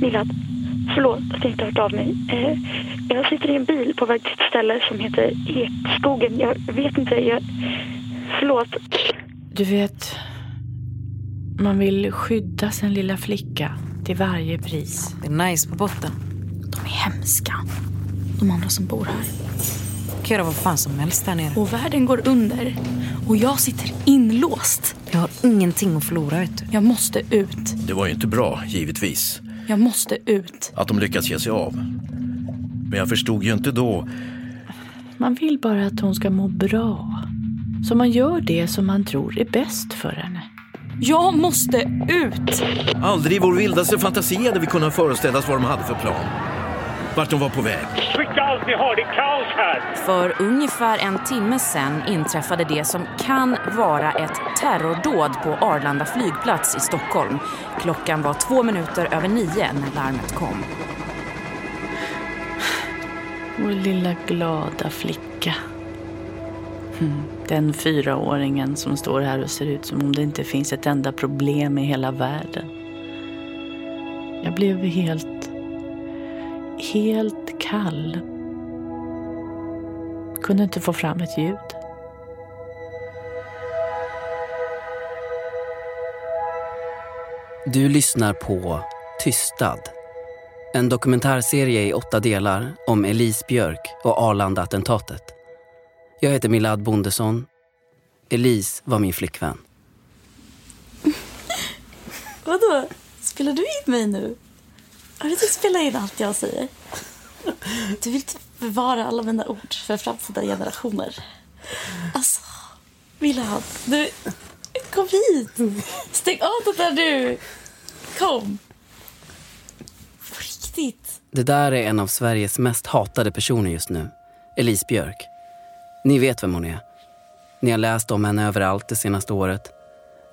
Milad, förlåt att jag inte har hört av mig. Eh, jag sitter i en bil på väg till ett ställe som heter Ekskogen. Jag vet inte, jag... Förlåt. Du vet, man vill skydda sin lilla flicka till varje pris. Det är nice på botten. De är hemska, de andra som bor här. kan göra vad fan som helst där nere. Och världen går under. Och jag sitter inlåst. Jag har ingenting att förlora, vet du. Jag måste ut. Det var ju inte bra, givetvis, Jag måste ut. att de lyckats ge sig av. Men jag förstod ju inte då. Man vill bara att hon ska må bra. Så man gör det som man tror är bäst för henne. Jag måste ut! Aldrig i vår vildaste fantasi hade vi kunnat föreställa oss vad de hade för plan. Vart de var på väg. Tryck allt ni har, det är kaos här! För ungefär en timme sen inträffade det som kan vara ett terrordåd på Arlanda flygplats i Stockholm. Klockan var två minuter över nio när larmet kom. Vår lilla glada flicka. Hmm, Den fyraåringen som står här och ser ut som om det inte finns ett enda problem i hela världen. Jag blev helt, helt kall. Kunde inte få fram ett ljud. Du lyssnar på Tystad. En dokumentärserie i åtta delar om Elise Björk och Arlanda-attentatet. Jag heter Milad Bondesson. Elise var min flickvän. Vadå? Spelar du in mig nu? Har du inte spelat in allt jag säger? Du vill typ bevara alla mina ord för framtida generationer. Alltså, Milad, du... Kom hit! Stäng av det där du! Kom! På riktigt. Det där är en av Sveriges mest hatade personer just nu. Elise Björk. Ni vet vem hon är. Ni har läst om henne överallt det senaste året.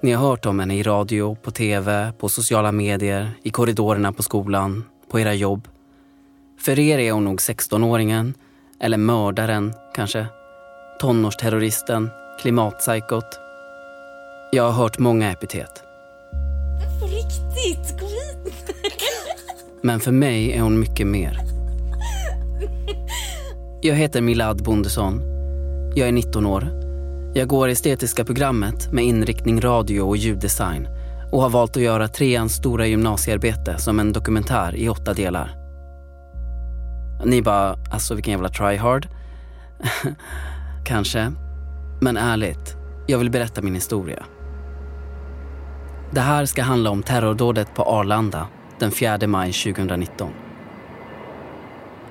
Ni har hört om henne i radio, på tv, på sociala medier, i korridorerna på skolan, på era jobb. För er är hon nog 16-åringen, eller mördaren kanske. Tonårsterroristen, klimatpsykot. Jag har hört många epitet. På riktigt, kom hit! Men för mig är hon mycket mer. Jag heter Milad Bondesson. Jag är 19 år. Jag går estetiska programmet med inriktning radio och ljuddesign och har valt att göra treans stora gymnasiearbete som en dokumentär i åtta delar. Ni bara, alltså vilken jävla tryhard. Kanske. Men ärligt, jag vill berätta min historia. Det här ska handla om terrordådet på Arlanda den 4 maj 2019.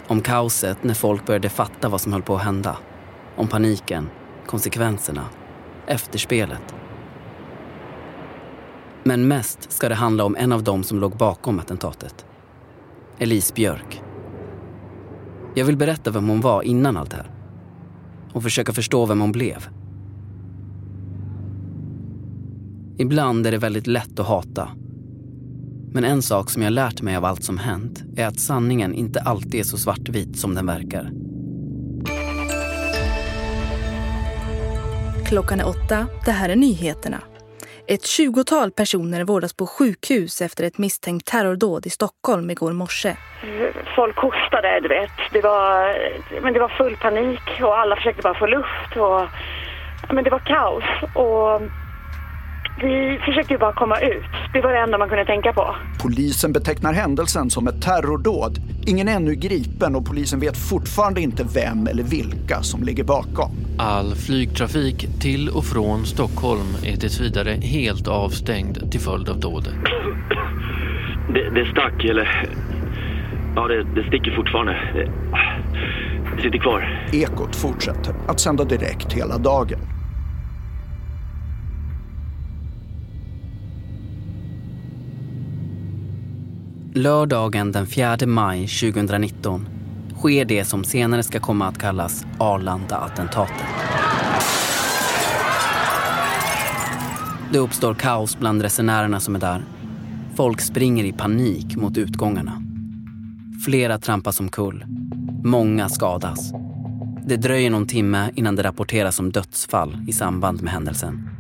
Om kaoset när folk började fatta vad som höll på att hända. Om paniken, konsekvenserna, efterspelet. Men mest ska det handla om en av dem som låg bakom attentatet. Elise Björk. Jag vill berätta vem hon var innan allt det här. Och försöka förstå vem hon blev. Ibland är det väldigt lätt att hata. Men en sak som jag lärt mig av allt som hänt är att sanningen inte alltid är så svartvit som den verkar. Klockan är åtta. Det här är nyheterna. Ett tjugotal personer vårdas på sjukhus efter ett misstänkt terrordåd i Stockholm igår morse. Folk hostade, du vet. Det var, men det var full panik och alla försökte bara få luft. Och, men det var kaos. Och vi försökte ju bara komma ut. Det var det enda man kunde tänka på. Polisen betecknar händelsen som ett terrordåd. Ingen är ännu gripen och polisen vet fortfarande inte vem eller vilka som ligger bakom. All flygtrafik till och från Stockholm är tills vidare helt avstängd till följd av dådet. Det, det stack, eller... Ja, det, det sticker fortfarande. Det, det sitter kvar. Ekot fortsätter att sända direkt hela dagen. Lördagen den 4 maj 2019 sker det som senare ska komma att kallas Arlanda-attentatet. Det uppstår kaos bland resenärerna som är där. Folk springer i panik mot utgångarna. Flera trampas omkull. Många skadas. Det dröjer någon timme innan det rapporteras om dödsfall i samband med händelsen.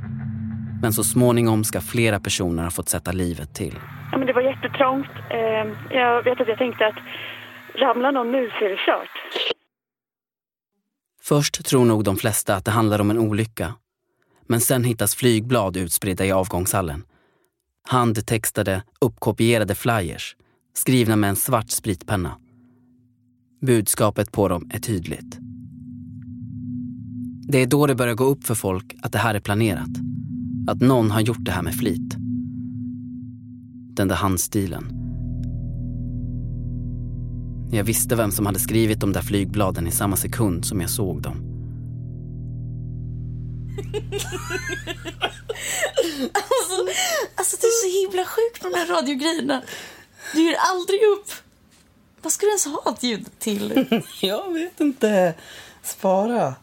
Men så småningom ska flera personer ha fått sätta livet till. Ja, men det var jättetrångt. Eh, jag vet att jag tänkte att ramlar någon nu så är det kört. Först tror nog de flesta att det handlar om en olycka. Men sen hittas flygblad utspridda i avgångshallen. Handtextade, uppkopierade flyers skrivna med en svart spritpenna. Budskapet på dem är tydligt. Det är då det börjar gå upp för folk att det här är planerat. Att någon har gjort det här med flit. Den där handstilen. Jag visste vem som hade skrivit de där flygbladen i samma sekund som jag såg dem. alltså, alltså du är så himla sjuk på de här radiogrejerna. Du ger aldrig upp. Vad ska du ens ha ett ljud till? jag vet inte. Spara.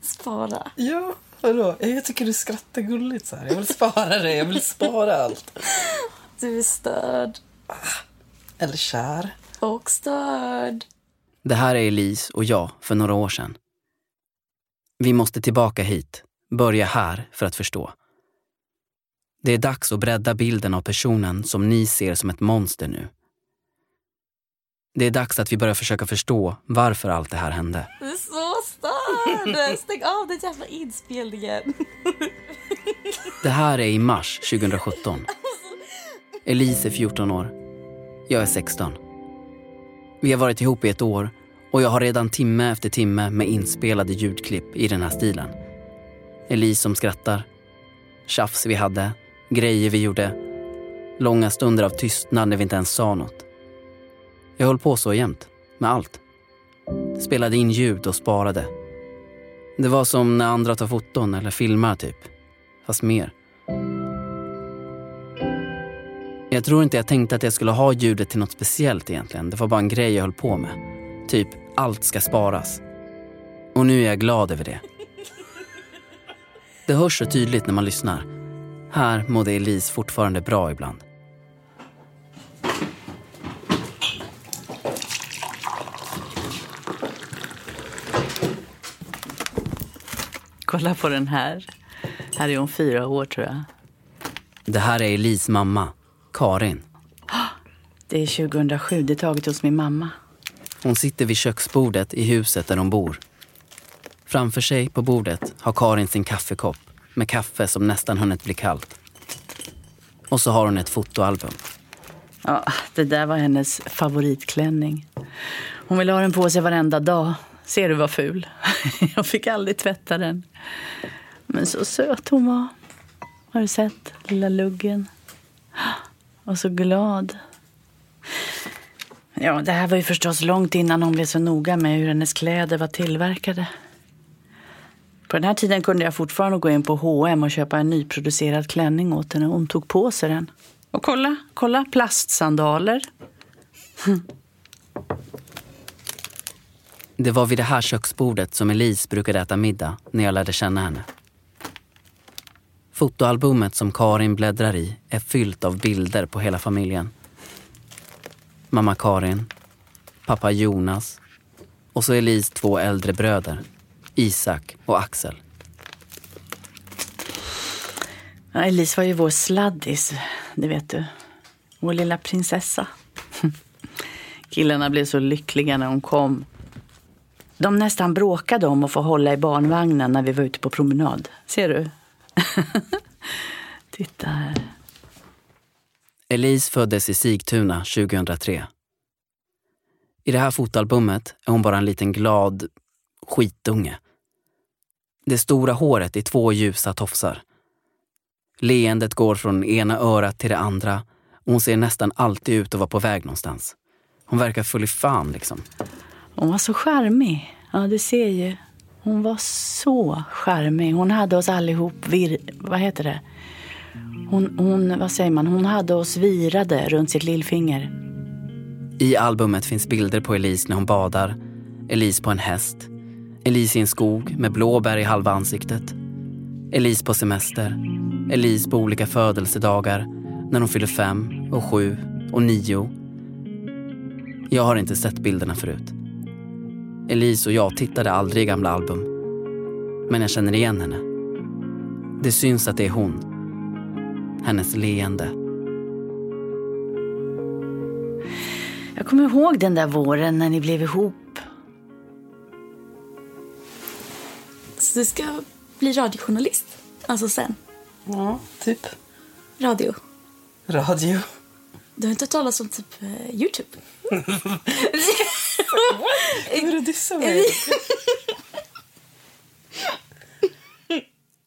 Spara? Ja, vadå? Jag tycker du skrattar gulligt så här. Jag vill spara det. Jag vill spara allt. Du är störd. Eller kär. Och störd. Det här är Elise och jag för några år sedan. Vi måste tillbaka hit, börja här för att förstå. Det är dags att bredda bilden av personen som ni ser som ett monster nu. Det är dags att vi börjar försöka förstå varför allt det här hände. Du är så störd! Stäng av den jävla inspelningen. Det här är i mars 2017. Elise är 14 år. Jag är 16. Vi har varit ihop i ett år och jag har redan timme efter timme med inspelade ljudklipp i den här stilen. Elise som skrattar, tjafs vi hade, grejer vi gjorde, långa stunder av tystnad när vi inte ens sa något. Jag höll på så jämt, med allt. Spelade in ljud och sparade. Det var som när andra tar foton eller filmar typ, fast mer. Jag tror inte jag tänkte att jag skulle ha ljudet till något speciellt egentligen. Det var bara en grej jag höll på med. Typ, allt ska sparas. Och nu är jag glad över det. Det hörs så tydligt när man lyssnar. Här mådde Elise fortfarande bra ibland. Kolla på den här. Här är hon fyra år tror jag. Det här är Elis mamma, Karin. Det är 2007. Det är taget hos min mamma. Hon sitter vid köksbordet i huset där de bor. Framför sig på bordet har Karin sin kaffekopp med kaffe som nästan hunnit bli kallt. Och så har hon ett fotoalbum. Ja, det där var hennes favoritklänning. Hon ville ha den på sig varenda dag. Ser du vad ful? Jag fick aldrig tvätta den. Men så söt hon var. Har du sett? Lilla luggen. Och så glad. Ja, det här var ju förstås långt innan hon blev så noga med hur hennes kläder var tillverkade. På den här tiden kunde jag fortfarande gå in på H&M och köpa en nyproducerad klänning åt henne. Hon tog på sig den. Och kolla, kolla, plastsandaler. Det var vid det här köksbordet som Elise brukade äta middag när jag lärde känna henne. Fotoalbumet som Karin bläddrar i är fyllt av bilder på hela familjen. Mamma Karin, pappa Jonas och så Elise två äldre bröder, Isak och Axel. Ja, Elise var ju vår sladdis, det vet du. Vår lilla prinsessa. Killarna blev så lyckliga när hon kom. De nästan bråkade om att få hålla i barnvagnen när vi var ute på promenad. Ser du? Titta här. Elise föddes i Sigtuna 2003. I det här fotoalbumet är hon bara en liten glad skitunge. Det stora håret i två ljusa tofsar. Leendet går från ena örat till det andra och hon ser nästan alltid ut att vara på väg någonstans. Hon verkar full i fan liksom. Hon var så charmig. Ja, du ser ju. Hon var så charmig. Hon hade oss allihop vir... Vad heter det? Hon, hon, vad säger man? Hon hade oss virade runt sitt lillfinger. I albumet finns bilder på Elise när hon badar, Elise på en häst, Elise i en skog med blåbär i halva ansiktet, Elise på semester, Elise på olika födelsedagar när hon fyller fem och sju och nio. Jag har inte sett bilderna förut. Elise och jag tittade aldrig i gamla album. Men jag känner igen henne. Det syns att det är hon. Hennes leende. Jag kommer ihåg den där våren när ni blev ihop. Så du ska bli radiojournalist? Alltså sen? Ja, typ. Radio? Radio. Du har inte hört talas om typ eh, Youtube? Hur du dissar mig?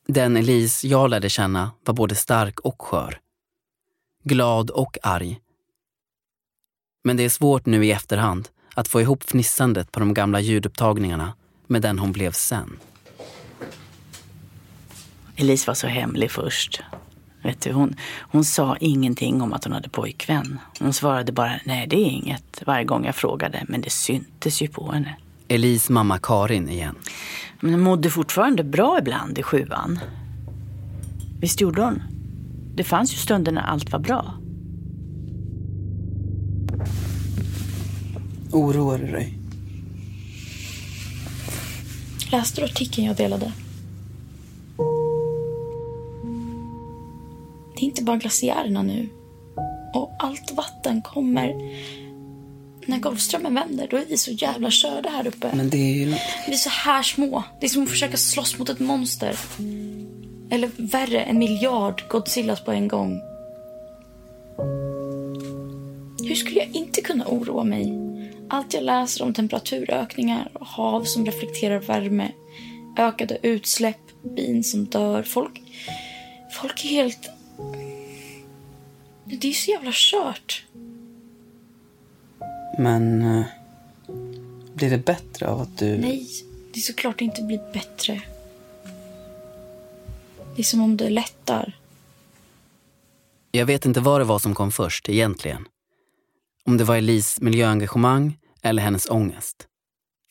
Den Elise jag lärde känna var både stark och skör. Glad och arg. Men det är svårt nu i efterhand att få ihop fnissandet på de gamla ljudupptagningarna med den hon blev sen. Elise var så hemlig först. Vet du, hon, hon sa ingenting om att hon hade pojkvän. Hon svarade bara nej det är inget varje gång jag frågade. Men det syntes ju på henne. Elise mamma Karin igen. Men hon mådde fortfarande bra ibland i sjuan. Visst gjorde hon? Det fanns ju stunder när allt var bra. Oroar du dig? Läste du artikeln jag delade? Inte bara glaciärerna nu. Och allt vatten kommer... När Golfströmmen vänder, då är vi så jävla körda här uppe. Men det är ju... Vi är så här små. Det är som att försöka slåss mot ett monster. Eller värre, en miljard Godzillas på en gång. Hur skulle jag inte kunna oroa mig? Allt jag läser om temperaturökningar och hav som reflekterar värme, ökade utsläpp, bin som dör. Folk, folk är helt... Det är så jävla kört. Men... eh, Blir det bättre av att du... Nej, det är såklart det inte blir bättre. Det är som om det lättar. Jag vet inte vad det var som kom först egentligen. Om det var Elise miljöengagemang eller hennes ångest.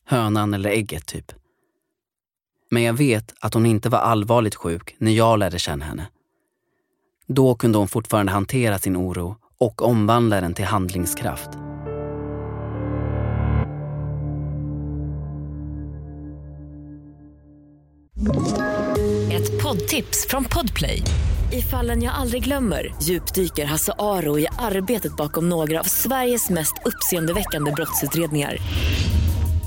Hönan eller ägget typ. Men jag vet att hon inte var allvarligt sjuk när jag lärde känna henne. Då kunde hon fortfarande hantera sin oro och omvandla den till handlingskraft. Ett poddtips från Podplay. I fallen jag aldrig glömmer djupdyker Hasse Aro i arbetet bakom några av Sveriges mest uppseendeväckande brottsutredningar.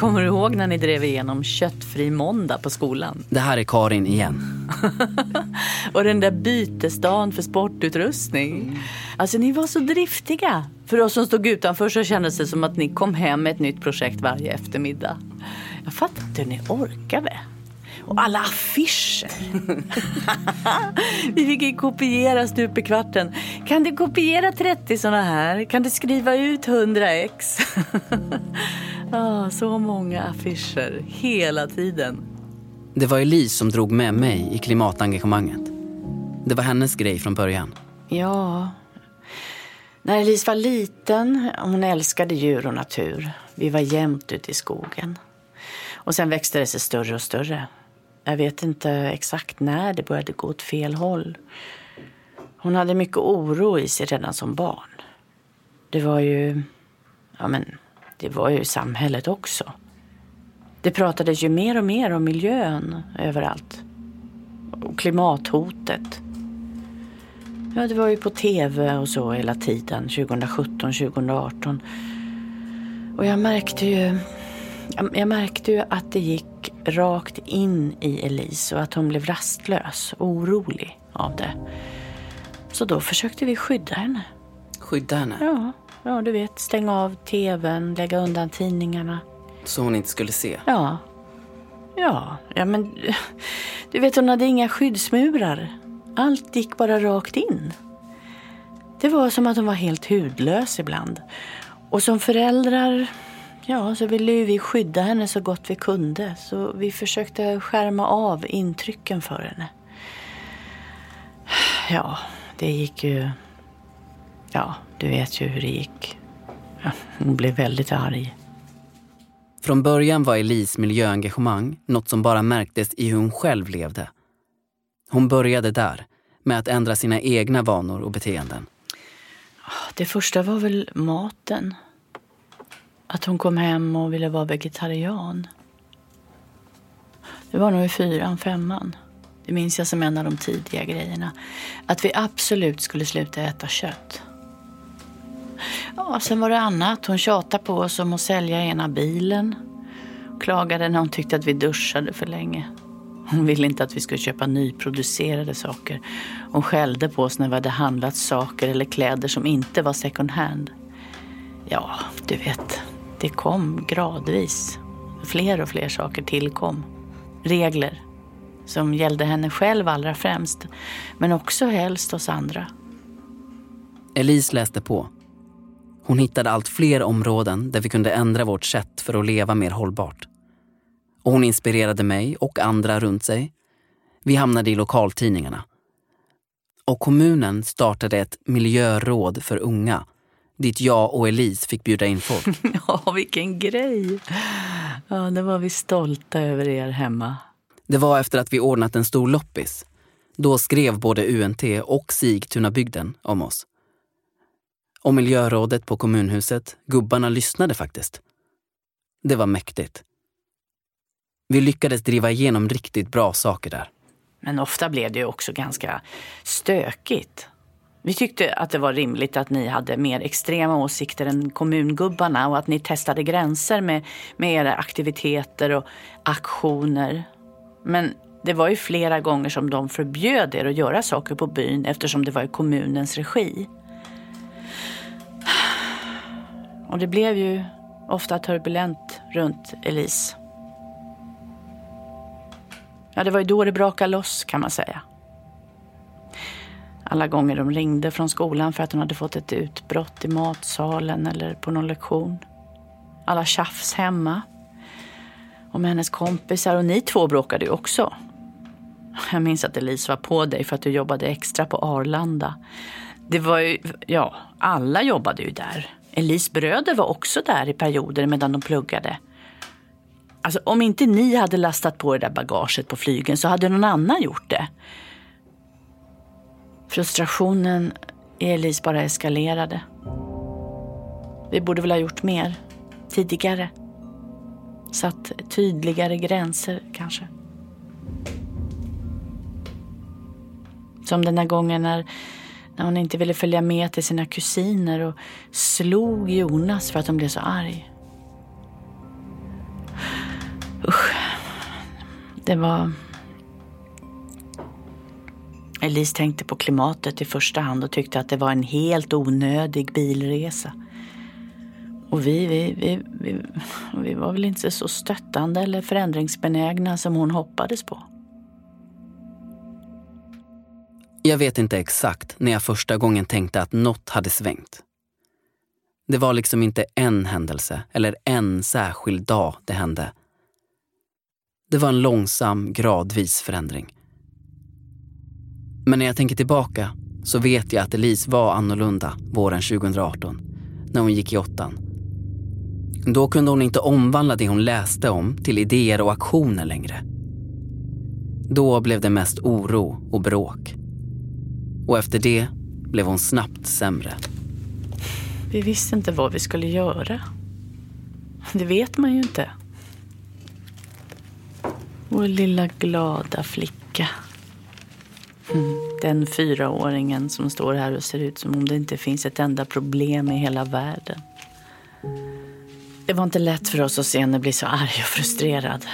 Kommer du ihåg när ni drev igenom köttfri måndag på skolan? Det här är Karin igen. Och den där bytesdagen för sportutrustning. Alltså ni var så driftiga. För oss som stod utanför så kändes det som att ni kom hem med ett nytt projekt varje eftermiddag. Jag fattar inte hur ni orkade. Och alla affischer. Vi fick ju kopiera stup i kvarten. Kan du kopiera 30 såna här? Kan du skriva ut 100 ex? ah, så många affischer hela tiden. Det var Elise som drog med mig i klimatengagemanget. Det var hennes grej från början. Ja. När Elise var liten, hon älskade djur och natur. Vi var jämt ute i skogen. Och sen växte det sig större och större. Jag vet inte exakt när det började gå åt fel håll. Hon hade mycket oro i sig redan som barn. Det var ju... Ja, men det var ju samhället också. Det pratades ju mer och mer om miljön överallt. Och klimathotet. Ja, det var ju på tv och så hela tiden, 2017, 2018. Och jag märkte ju jag- märkte ju att det gick rakt in i Elise och att hon blev rastlös och orolig av det. Så då försökte vi skydda henne. Skydda henne. Ja, ja du vet, stänga av tvn, lägga undan tidningarna. Så hon inte skulle se. Ja. Ja, ja men du vet hon hade inga skyddsmurar. Allt gick bara rakt in. Det var som att hon var helt hudlös ibland. Och som föräldrar, ja, så ville vi skydda henne så gott vi kunde. Så vi försökte skärma av intrycken för henne. Ja, det gick ju... Ja, du vet ju hur det gick. Hon blev väldigt arg. Från början var Elise miljöengagemang något som bara märktes i hur hon själv levde. Hon började där, med att ändra sina egna vanor och beteenden. Det första var väl maten. Att hon kom hem och ville vara vegetarian. Det var nog i fyran, femman. Det minns jag som en av de tidiga grejerna. Att vi absolut skulle sluta äta kött. Ja, sen var det annat. Hon tjatade på oss om att sälja ena bilen. Klagade när hon tyckte att vi duschade för länge. Hon ville inte att vi skulle köpa nyproducerade saker. Hon skällde på oss när vi hade handlat saker eller kläder som inte var second hand. Ja, du vet, det kom gradvis. Fler och fler saker tillkom. Regler som gällde henne själv allra främst, men också helst oss andra. Elise läste på. Hon hittade allt fler områden där vi kunde ändra vårt sätt för att leva mer hållbart. Och hon inspirerade mig och andra runt sig. Vi hamnade i lokaltidningarna. Och kommunen startade ett miljöråd för unga dit jag och Elise fick bjuda in folk. Ja, vilken grej! Ja, det var vi stolta över er hemma. Det var efter att vi ordnat en stor loppis. Då skrev både UNT och Sigtunabygden om oss. Och miljörådet på kommunhuset, gubbarna lyssnade faktiskt. Det var mäktigt. Vi lyckades driva igenom riktigt bra saker där. Men ofta blev det ju också ganska stökigt. Vi tyckte att det var rimligt att ni hade mer extrema åsikter än kommungubbarna och att ni testade gränser med, med era aktiviteter och aktioner. Men det var ju flera gånger som de förbjöd er att göra saker på byn eftersom det var i kommunens regi. Och det blev ju ofta turbulent runt Elise. Ja, det var ju då det brakade loss kan man säga. Alla gånger de ringde från skolan för att hon hade fått ett utbrott i matsalen eller på någon lektion. Alla tjafs hemma. Och med hennes kompisar och ni två bråkade ju också. Jag minns att Elise var på dig för att du jobbade extra på Arlanda. Det var ju, ja, alla jobbade ju där. Elise bröder var också där i perioder medan de pluggade. Alltså om inte ni hade lastat på det där bagaget på flygen så hade någon annan gjort det. Frustrationen i Elise bara eskalerade. Vi borde väl ha gjort mer, tidigare. Satt tydligare gränser kanske. Som den där gången när, när hon inte ville följa med till sina kusiner och slog Jonas för att de blev så arg. Usch. Det var... Elise tänkte på klimatet i första hand och tyckte att det var en helt onödig bilresa. Och vi, vi, vi, vi, vi var väl inte så stöttande eller förändringsbenägna som hon hoppades på. Jag vet inte exakt när jag första gången tänkte att något hade svängt. Det var liksom inte en händelse eller en särskild dag det hände. Det var en långsam, gradvis förändring. Men när jag tänker tillbaka så vet jag att Elise var annorlunda våren 2018, när hon gick i åttan. Då kunde hon inte omvandla det hon läste om till idéer och aktioner längre. Då blev det mest oro och bråk. Och efter det blev hon snabbt sämre. Vi visste inte vad vi skulle göra. Det vet man ju inte. Vår lilla glada flicka. Mm. Den fyraåringen som står här och ser ut som om det inte finns ett enda problem i hela världen. Det var inte lätt för oss att se henne bli så arg och frustrerad.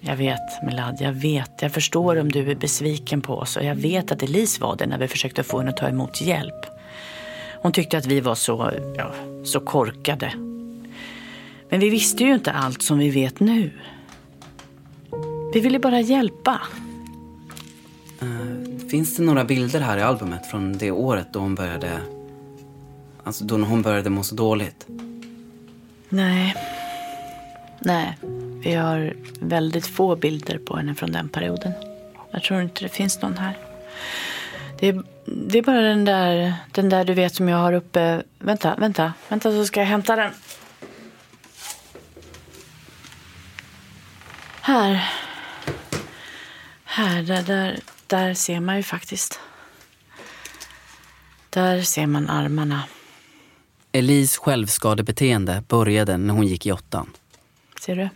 Jag vet, Milad, jag vet. Jag förstår om du är besviken på oss och jag vet att Elise var det när vi försökte få henne att ta emot hjälp. Hon tyckte att vi var så, ja, så korkade. Men vi visste ju inte allt som vi vet nu. Vi ville bara hjälpa. Uh, finns det några bilder här i albumet från det året då hon började... Alltså då hon började må så dåligt? Nej. Nej. Vi har väldigt få bilder på henne från den perioden. Jag tror inte det finns någon här. Det är Det är bara den där, den där du vet som jag har uppe. Vänta, vänta, vänta så ska jag hämta den. Här. Här, där, där, där ser man ju faktiskt. Där ser man armarna. Elise självskadebeteende började när hon gick i åttan. Ser du?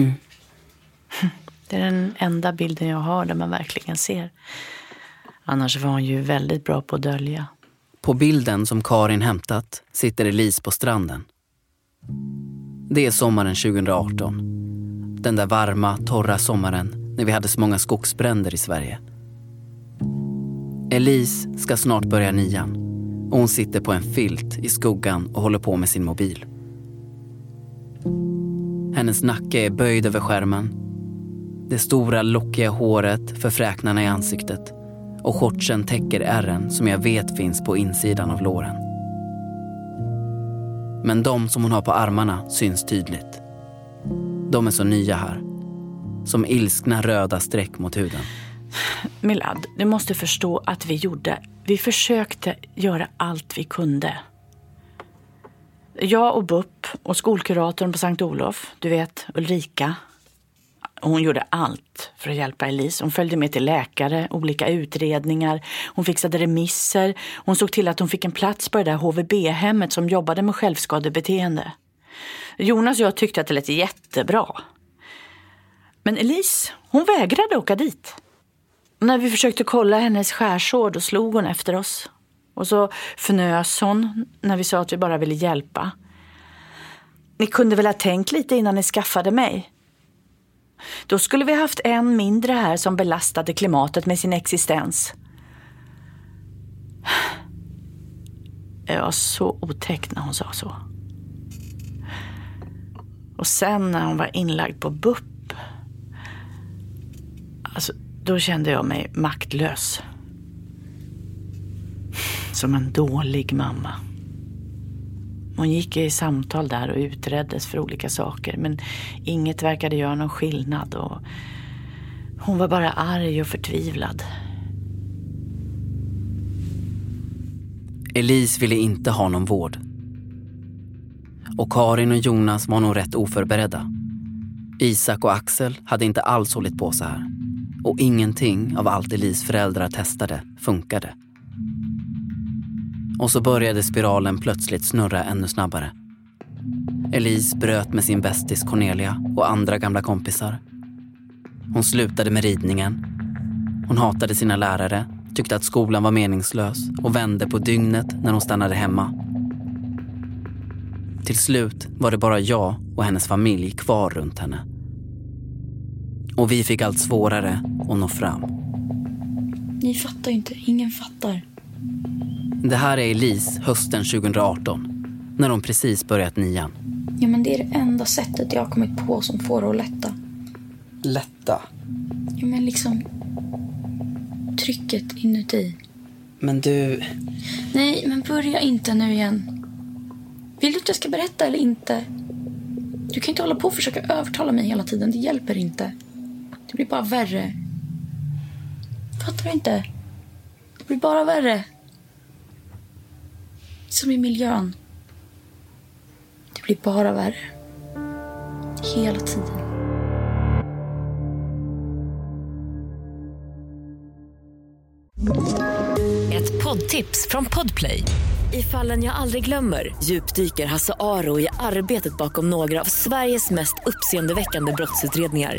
Mm. Det är den enda bilden jag har där man verkligen ser. Annars var hon ju väldigt bra på att dölja. På bilden som Karin hämtat sitter Elise på stranden. Det är sommaren 2018. Den där varma, torra sommaren när vi hade så många skogsbränder i Sverige. Elise ska snart börja nian och hon sitter på en filt i skuggan och håller på med sin mobil. Hennes nacke är böjd över skärmen. Det stora lockiga håret förfräknarna i ansiktet och shortsen täcker ärren som jag vet finns på insidan av låren. Men de som hon har på armarna syns tydligt. De är så nya här. Som ilskna röda streck mot huden. Milad, du måste förstå att vi gjorde, vi försökte göra allt vi kunde. Jag och BUP och skolkuratorn på Sankt Olof, du vet Ulrika. Hon gjorde allt för att hjälpa Elise. Hon följde med till läkare, olika utredningar. Hon fixade remisser. Hon såg till att hon fick en plats på det där HVB-hemmet som jobbade med självskadebeteende. Jonas och jag tyckte att det lät jättebra. Men Elise, hon vägrade åka dit. När vi försökte kolla hennes skärsår då slog hon efter oss. Och så fnös hon när vi sa att vi bara ville hjälpa. Ni kunde väl ha tänkt lite innan ni skaffade mig? Då skulle vi haft en mindre här som belastade klimatet med sin existens. Det var så otäckt när hon sa så. Och sen när hon var inlagd på BUP. Alltså, då kände jag mig maktlös. Som en dålig mamma. Hon gick i samtal där och utreddes för olika saker men inget verkade göra någon skillnad och hon var bara arg och förtvivlad. Elise ville inte ha någon vård. Och Karin och Jonas var nog rätt oförberedda. Isak och Axel hade inte alls hållit på så här. Och ingenting av allt Elise föräldrar testade funkade. Och så började spiralen plötsligt snurra ännu snabbare. Elise bröt med sin bästis Cornelia och andra gamla kompisar. Hon slutade med ridningen. Hon hatade sina lärare, tyckte att skolan var meningslös och vände på dygnet när hon stannade hemma. Till slut var det bara jag och hennes familj kvar runt henne. Och vi fick allt svårare att nå fram. Ni fattar ju inte. Ingen fattar. Det här är Elise hösten 2018, när hon precis börjat nian. Ja, men det är det enda sättet jag har kommit på som får det att lätta. Lätta? Ja, men liksom trycket inuti. Men du... Nej, men börja inte nu igen. Vill du att jag ska berätta eller inte? Du kan inte hålla på och försöka övertala mig hela tiden. Det hjälper inte. Det blir bara värre. Fattar du inte? Det blir bara värre. Som i miljön. Det blir bara värre. Hela tiden. Ett poddtips från Podplay. I fallen jag aldrig glömmer djupdyker Hasse Aro i arbetet bakom några av Sveriges mest uppseendeväckande brottsutredningar.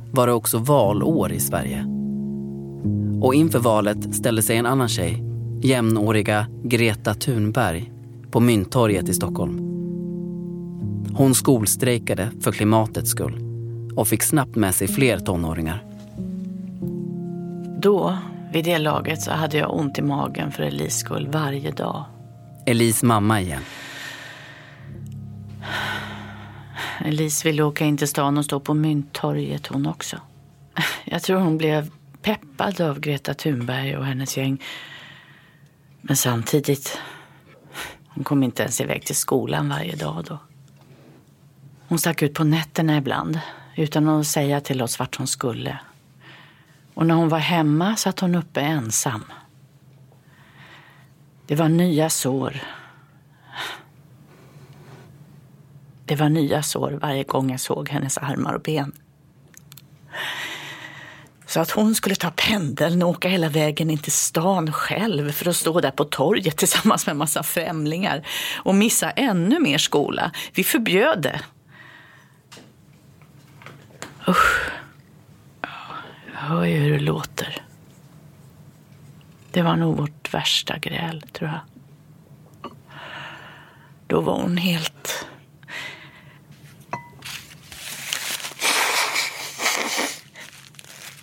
var det också valår i Sverige. Och inför valet ställde sig en annan tjej, jämnåriga Greta Thunberg, på Mynttorget i Stockholm. Hon skolstrejkade för klimatets skull och fick snabbt med sig fler tonåringar. Då Vid det laget så hade jag ont i magen för Elis skull varje dag. Elis mamma igen. Elise ville åka in till stan och stå på Mynttorget hon också. Jag tror hon blev peppad av Greta Thunberg och hennes gäng. Men samtidigt, hon kom inte ens iväg till skolan varje dag då. Hon stack ut på nätterna ibland utan att säga till oss vart hon skulle. Och när hon var hemma satt hon uppe ensam. Det var nya sår. Det var nya sår varje gång jag såg hennes armar och ben. Så att hon skulle ta pendeln och åka hela vägen in till stan själv för att stå där på torget tillsammans med en massa främlingar och missa ännu mer skola. Vi förbjöd det. Usch. Jag hör ju hur det låter. Det var nog vårt värsta gräl, tror jag. Då var hon helt...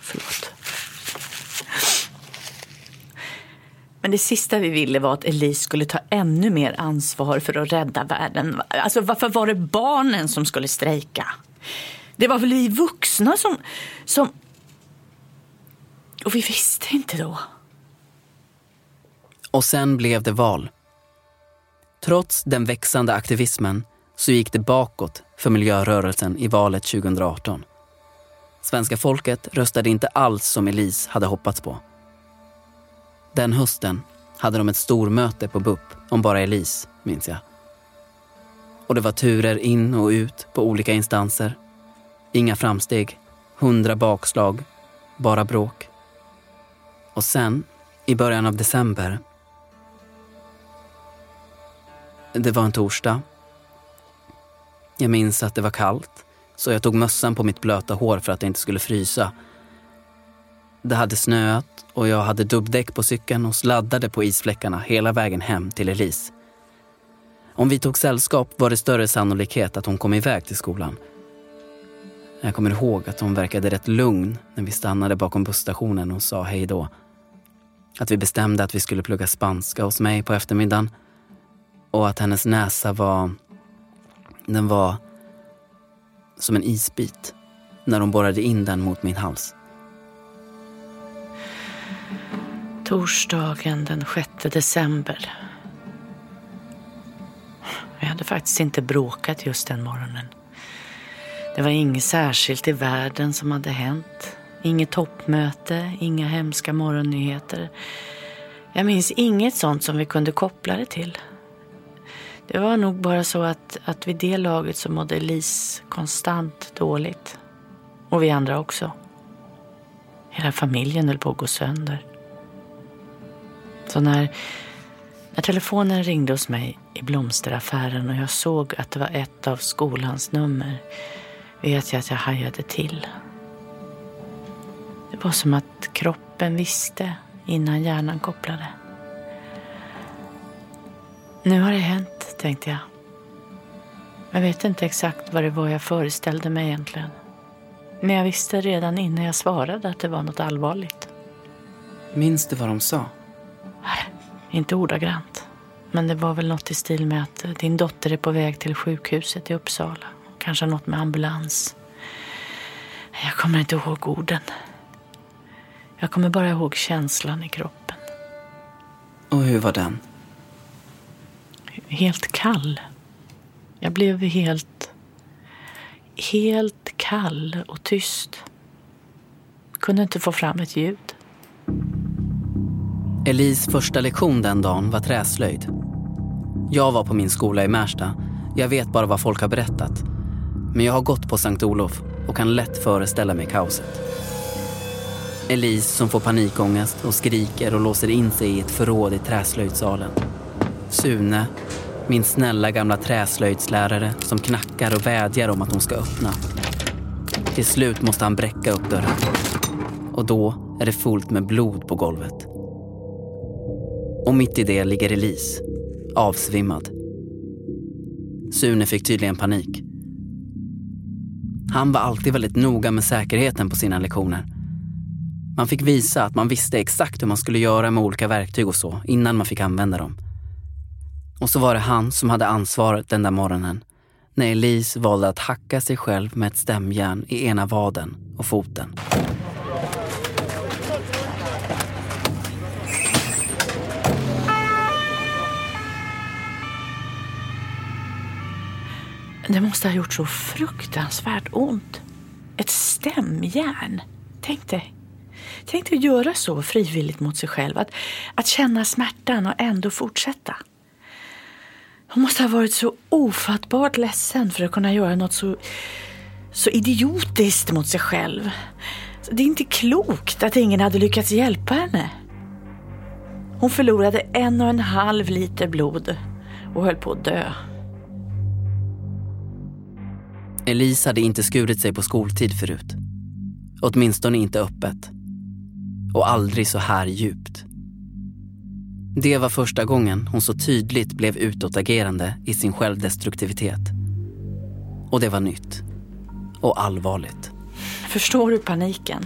Förlåt. Men det sista vi ville var att Elise skulle ta ännu mer ansvar för att rädda världen. Alltså varför var det barnen som skulle strejka? Det var väl vi vuxna som... som... Och vi visste inte då. Och sen blev det val. Trots den växande aktivismen så gick det bakåt för miljörörelsen i valet 2018. Svenska folket röstade inte alls som Elise hade hoppats på. Den hösten hade de ett stormöte på BUP om bara Elise, minns jag. Och det var turer in och ut på olika instanser. Inga framsteg, hundra bakslag, bara bråk. Och sen, i början av december... Det var en torsdag. Jag minns att det var kallt, så jag tog mössan på mitt blöta hår för att det inte skulle frysa. Det hade snöat och jag hade dubbdäck på cykeln och sladdade på isfläckarna hela vägen hem till Elise. Om vi tog sällskap var det större sannolikhet att hon kom iväg till skolan. Jag kommer ihåg att hon verkade rätt lugn när vi stannade bakom busstationen och sa hej då. Att vi bestämde att vi skulle plugga spanska hos mig på eftermiddagen och att hennes näsa var... Den var som en isbit när hon borrade in den mot min hals. Torsdagen den 6 december. Vi hade faktiskt inte bråkat just den morgonen. Det var inget särskilt i världen som hade hänt. Inget toppmöte, inga hemska morgonnyheter. Jag minns inget sånt som vi kunde koppla det till. Det var nog bara så att, att vid det laget så mådde Elise konstant dåligt. Och vi andra också. Hela familjen höll på att gå sönder. Så när, när telefonen ringde hos mig i blomsteraffären och jag såg att det var ett av skolans nummer vet jag att jag hajade till. Det var som att kroppen visste innan hjärnan kopplade. Nu har det hänt, tänkte jag. Jag vet inte exakt vad det var jag föreställde mig egentligen. Men jag visste redan innan jag svarade att det var något allvarligt. Minns du vad de sa? Inte ordagrant. Men det var väl något i stil med att din dotter är på väg till sjukhuset i Uppsala. Kanske något med ambulans. Jag kommer inte ihåg orden. Jag kommer bara ihåg känslan i kroppen. Och hur var den? Helt kall. Jag blev helt... Helt kall och tyst. Kunde inte få fram ett ljud. Elis första lektion den dagen var träslöjd. Jag var på min skola i Märsta. Jag vet bara vad folk har berättat. Men jag har gått på Sankt Olof och kan lätt föreställa mig kaoset. Elise som får panikångest och skriker och låser in sig i ett förråd i träslöjdssalen. Sune, min snälla gamla träslöjdslärare som knackar och vädjar om att hon ska öppna. Till slut måste han bräcka upp dörren. Och då är det fullt med blod på golvet. Och mitt i det ligger Elise, avsvimmad. Sune fick tydligen panik. Han var alltid väldigt noga med säkerheten på sina lektioner. Man fick visa att man visste exakt hur man skulle göra med olika verktyg och så innan man fick använda dem. Och så var det han som hade ansvaret den där morgonen när Elise valde att hacka sig själv med ett stämjärn i ena vaden och foten. Det måste ha gjort så fruktansvärt ont. Ett stämjärn. Tänk dig. Tänk dig att göra så frivilligt mot sig själv. Att, att känna smärtan och ändå fortsätta. Hon måste ha varit så ofattbart ledsen för att kunna göra något så, så idiotiskt mot sig själv. Det är inte klokt att ingen hade lyckats hjälpa henne. Hon förlorade en och en halv liter blod och höll på att dö. Elise hade inte skurit sig på skoltid förut. Åtminstone inte öppet. Och aldrig så här djupt. Det var första gången hon så tydligt blev utåtagerande i sin självdestruktivitet. Och det var nytt. Och allvarligt. Förstår du paniken?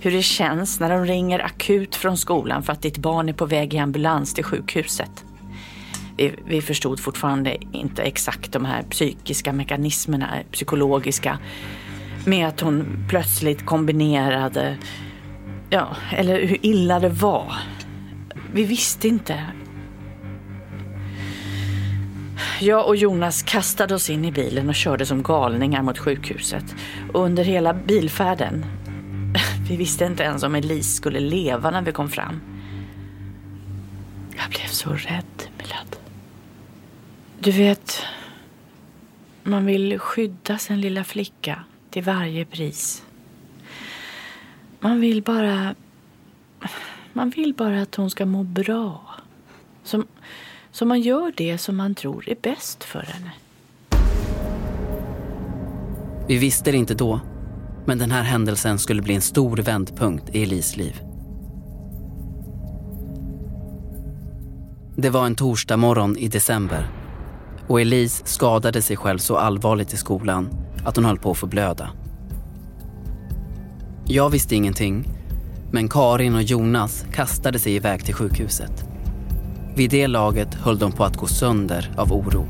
Hur det känns när de ringer akut från skolan för att ditt barn är på väg i ambulans till sjukhuset. Vi, vi förstod fortfarande inte exakt de här psykiska mekanismerna, psykologiska, med att hon plötsligt kombinerade, ja, eller hur illa det var. Vi visste inte. Jag och Jonas kastade oss in i bilen och körde som galningar mot sjukhuset. Och under hela bilfärden, vi visste inte ens om Elise skulle leva när vi kom fram. Jag blev så rädd, Milad. Du vet, man vill skydda sin lilla flicka till varje pris. Man vill bara... Man vill bara att hon ska må bra. Som, så man gör det som man tror är bäst för henne. Vi visste det inte då, men den här händelsen skulle bli en stor vändpunkt i Elis liv. Det var en torsdag morgon i december och Elise skadade sig själv så allvarligt i skolan att hon höll på att förblöda. Jag visste ingenting, men Karin och Jonas kastade sig iväg till sjukhuset. Vid det laget höll de på att gå sönder av oro.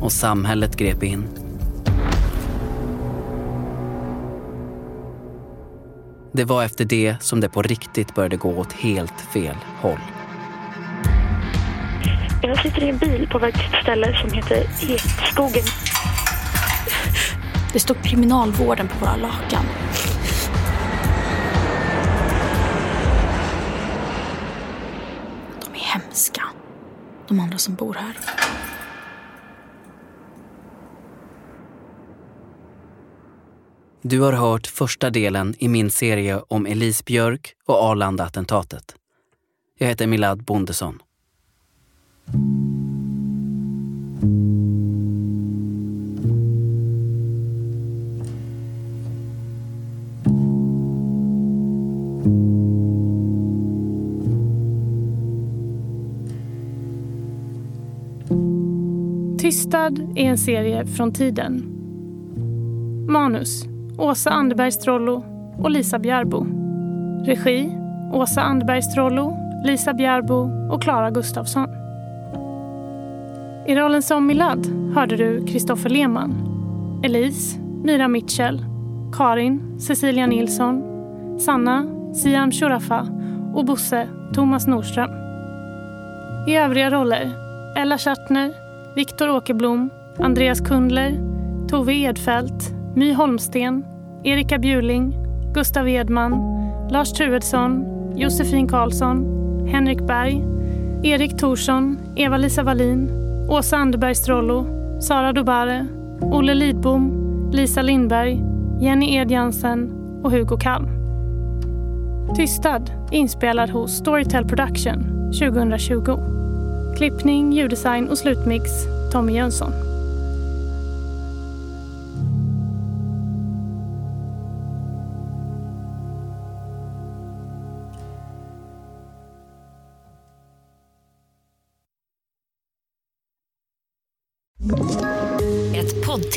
Och samhället grep in. Det var efter det som det på riktigt började gå åt helt fel håll. Jag sitter i en bil på väg till ett ställe som heter Ekskogen. Det står kriminalvården på våra lakan. De är hemska, de andra som bor här. Du har hört första delen i min serie om Elise Björk och Arlanda-attentatet. Jag heter Milad Bondesson. Tystad är en serie från tiden. Manus Åsa Anderberg Strollo och Lisa Bjärbo. Regi Åsa Anderberg Strollo, Lisa Bjärbo och Klara Gustafsson. I rollen som Milad hörde du Kristoffer Lehmann, Elise, Mira Mitchell, Karin, Cecilia Nilsson, Sanna, Siam Shurafa och Bosse, Thomas Nordström. I övriga roller Ella Schattner, Viktor Åkerblom, Andreas Kundler, Tove Edfelt, My Holmsten, Erika Bjurling, Gustav Edman, Lars Truedsson, Josefin Karlsson, Henrik Berg, Erik Thorsson, Eva-Lisa Wallin, Åsa Anderberg Strollo, Sara Dobare, Olle Lidbom, Lisa Lindberg, Jenny Edjansen och Hugo Kalm. Tystad inspelad hos Storytel Production 2020. Klippning, ljuddesign och slutmix Tommy Jönsson.